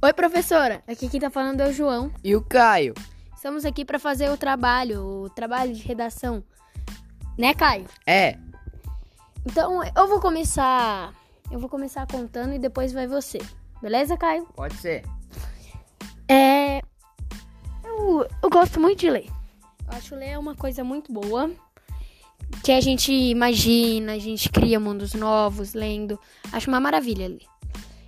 Oi, professora. Aqui quem tá falando é o João. E o Caio? Estamos aqui para fazer o trabalho, o trabalho de redação. Né, Caio? É. Então, eu vou começar, eu vou começar contando e depois vai você. Beleza, Caio? Pode ser. É eu, eu gosto muito de ler. Eu acho ler uma coisa muito boa. Que a gente imagina, a gente cria mundos novos lendo. Acho uma maravilha ler.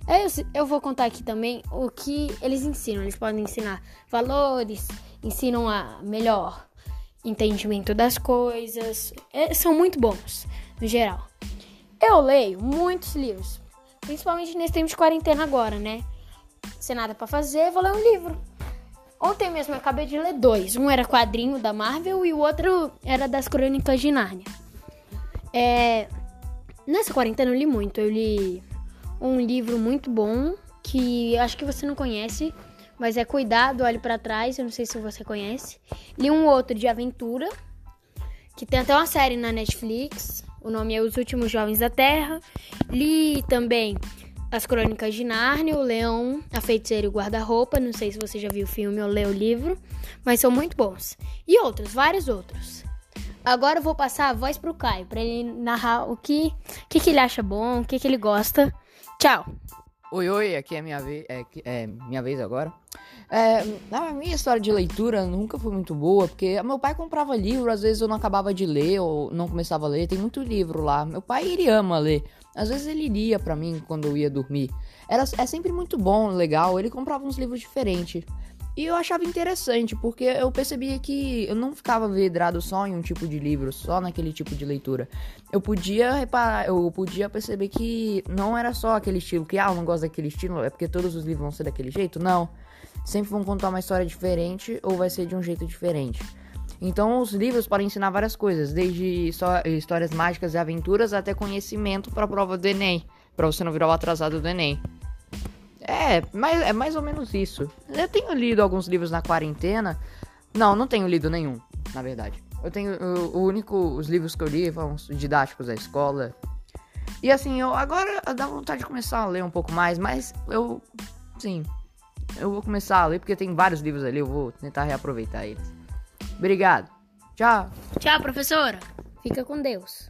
Eu, eu vou contar aqui também o que eles ensinam. Eles podem ensinar valores, ensinam a melhor entendimento das coisas. É, são muito bons, no geral. Eu leio muitos livros, principalmente nesse tempo de quarentena agora, né? Sem nada para fazer, vou ler um livro. Ontem mesmo eu acabei de ler dois. Um era quadrinho da Marvel e o outro era das Crônicas de Nárnia. É... Nessa quarentena eu li muito. Eu li um livro muito bom que acho que você não conhece, mas é Cuidado, Olhe para Trás. Eu não sei se você conhece. Li um outro de aventura, que tem até uma série na Netflix. O nome é Os Últimos Jovens da Terra. Li também as Crônicas de Nárnia, o Leão, a Feiticeira e o Guarda-Roupa. Não sei se você já viu o filme ou leu o livro, mas são muito bons. E outros, vários outros. Agora eu vou passar a voz pro Caio, para ele narrar o que, que, que, ele acha bom, o que, que ele gosta. Tchau! Oi, oi, aqui é minha vez, é, é minha vez agora. É, a minha história de leitura nunca foi muito boa, porque meu pai comprava livro, às vezes eu não acabava de ler ou não começava a ler. Tem muito livro lá. Meu pai ele ama ler. Às vezes ele lia para mim quando eu ia dormir. Era, é sempre muito bom, legal. Ele comprava uns livros diferentes. E eu achava interessante, porque eu percebia que eu não ficava vidrado só em um tipo de livro, só naquele tipo de leitura. Eu podia reparar, eu podia perceber que não era só aquele estilo, que ah, eu não gosto daquele estilo, é porque todos os livros vão ser daquele jeito. Não. Sempre vão contar uma história diferente ou vai ser de um jeito diferente. Então, os livros podem ensinar várias coisas, desde histórias mágicas e aventuras até conhecimento para a prova do Enem, para você não virar o atrasado do Enem. É, mas é mais ou menos isso. Eu tenho lido alguns livros na quarentena. Não, não tenho lido nenhum, na verdade. Eu tenho o, o único os livros que eu li foram os didáticos da escola. E assim, eu agora dá vontade de começar a ler um pouco mais, mas eu sim, eu vou começar a ler porque tem vários livros ali, eu vou tentar reaproveitar eles. Obrigado. Tchau. Tchau, professora. Fica com Deus.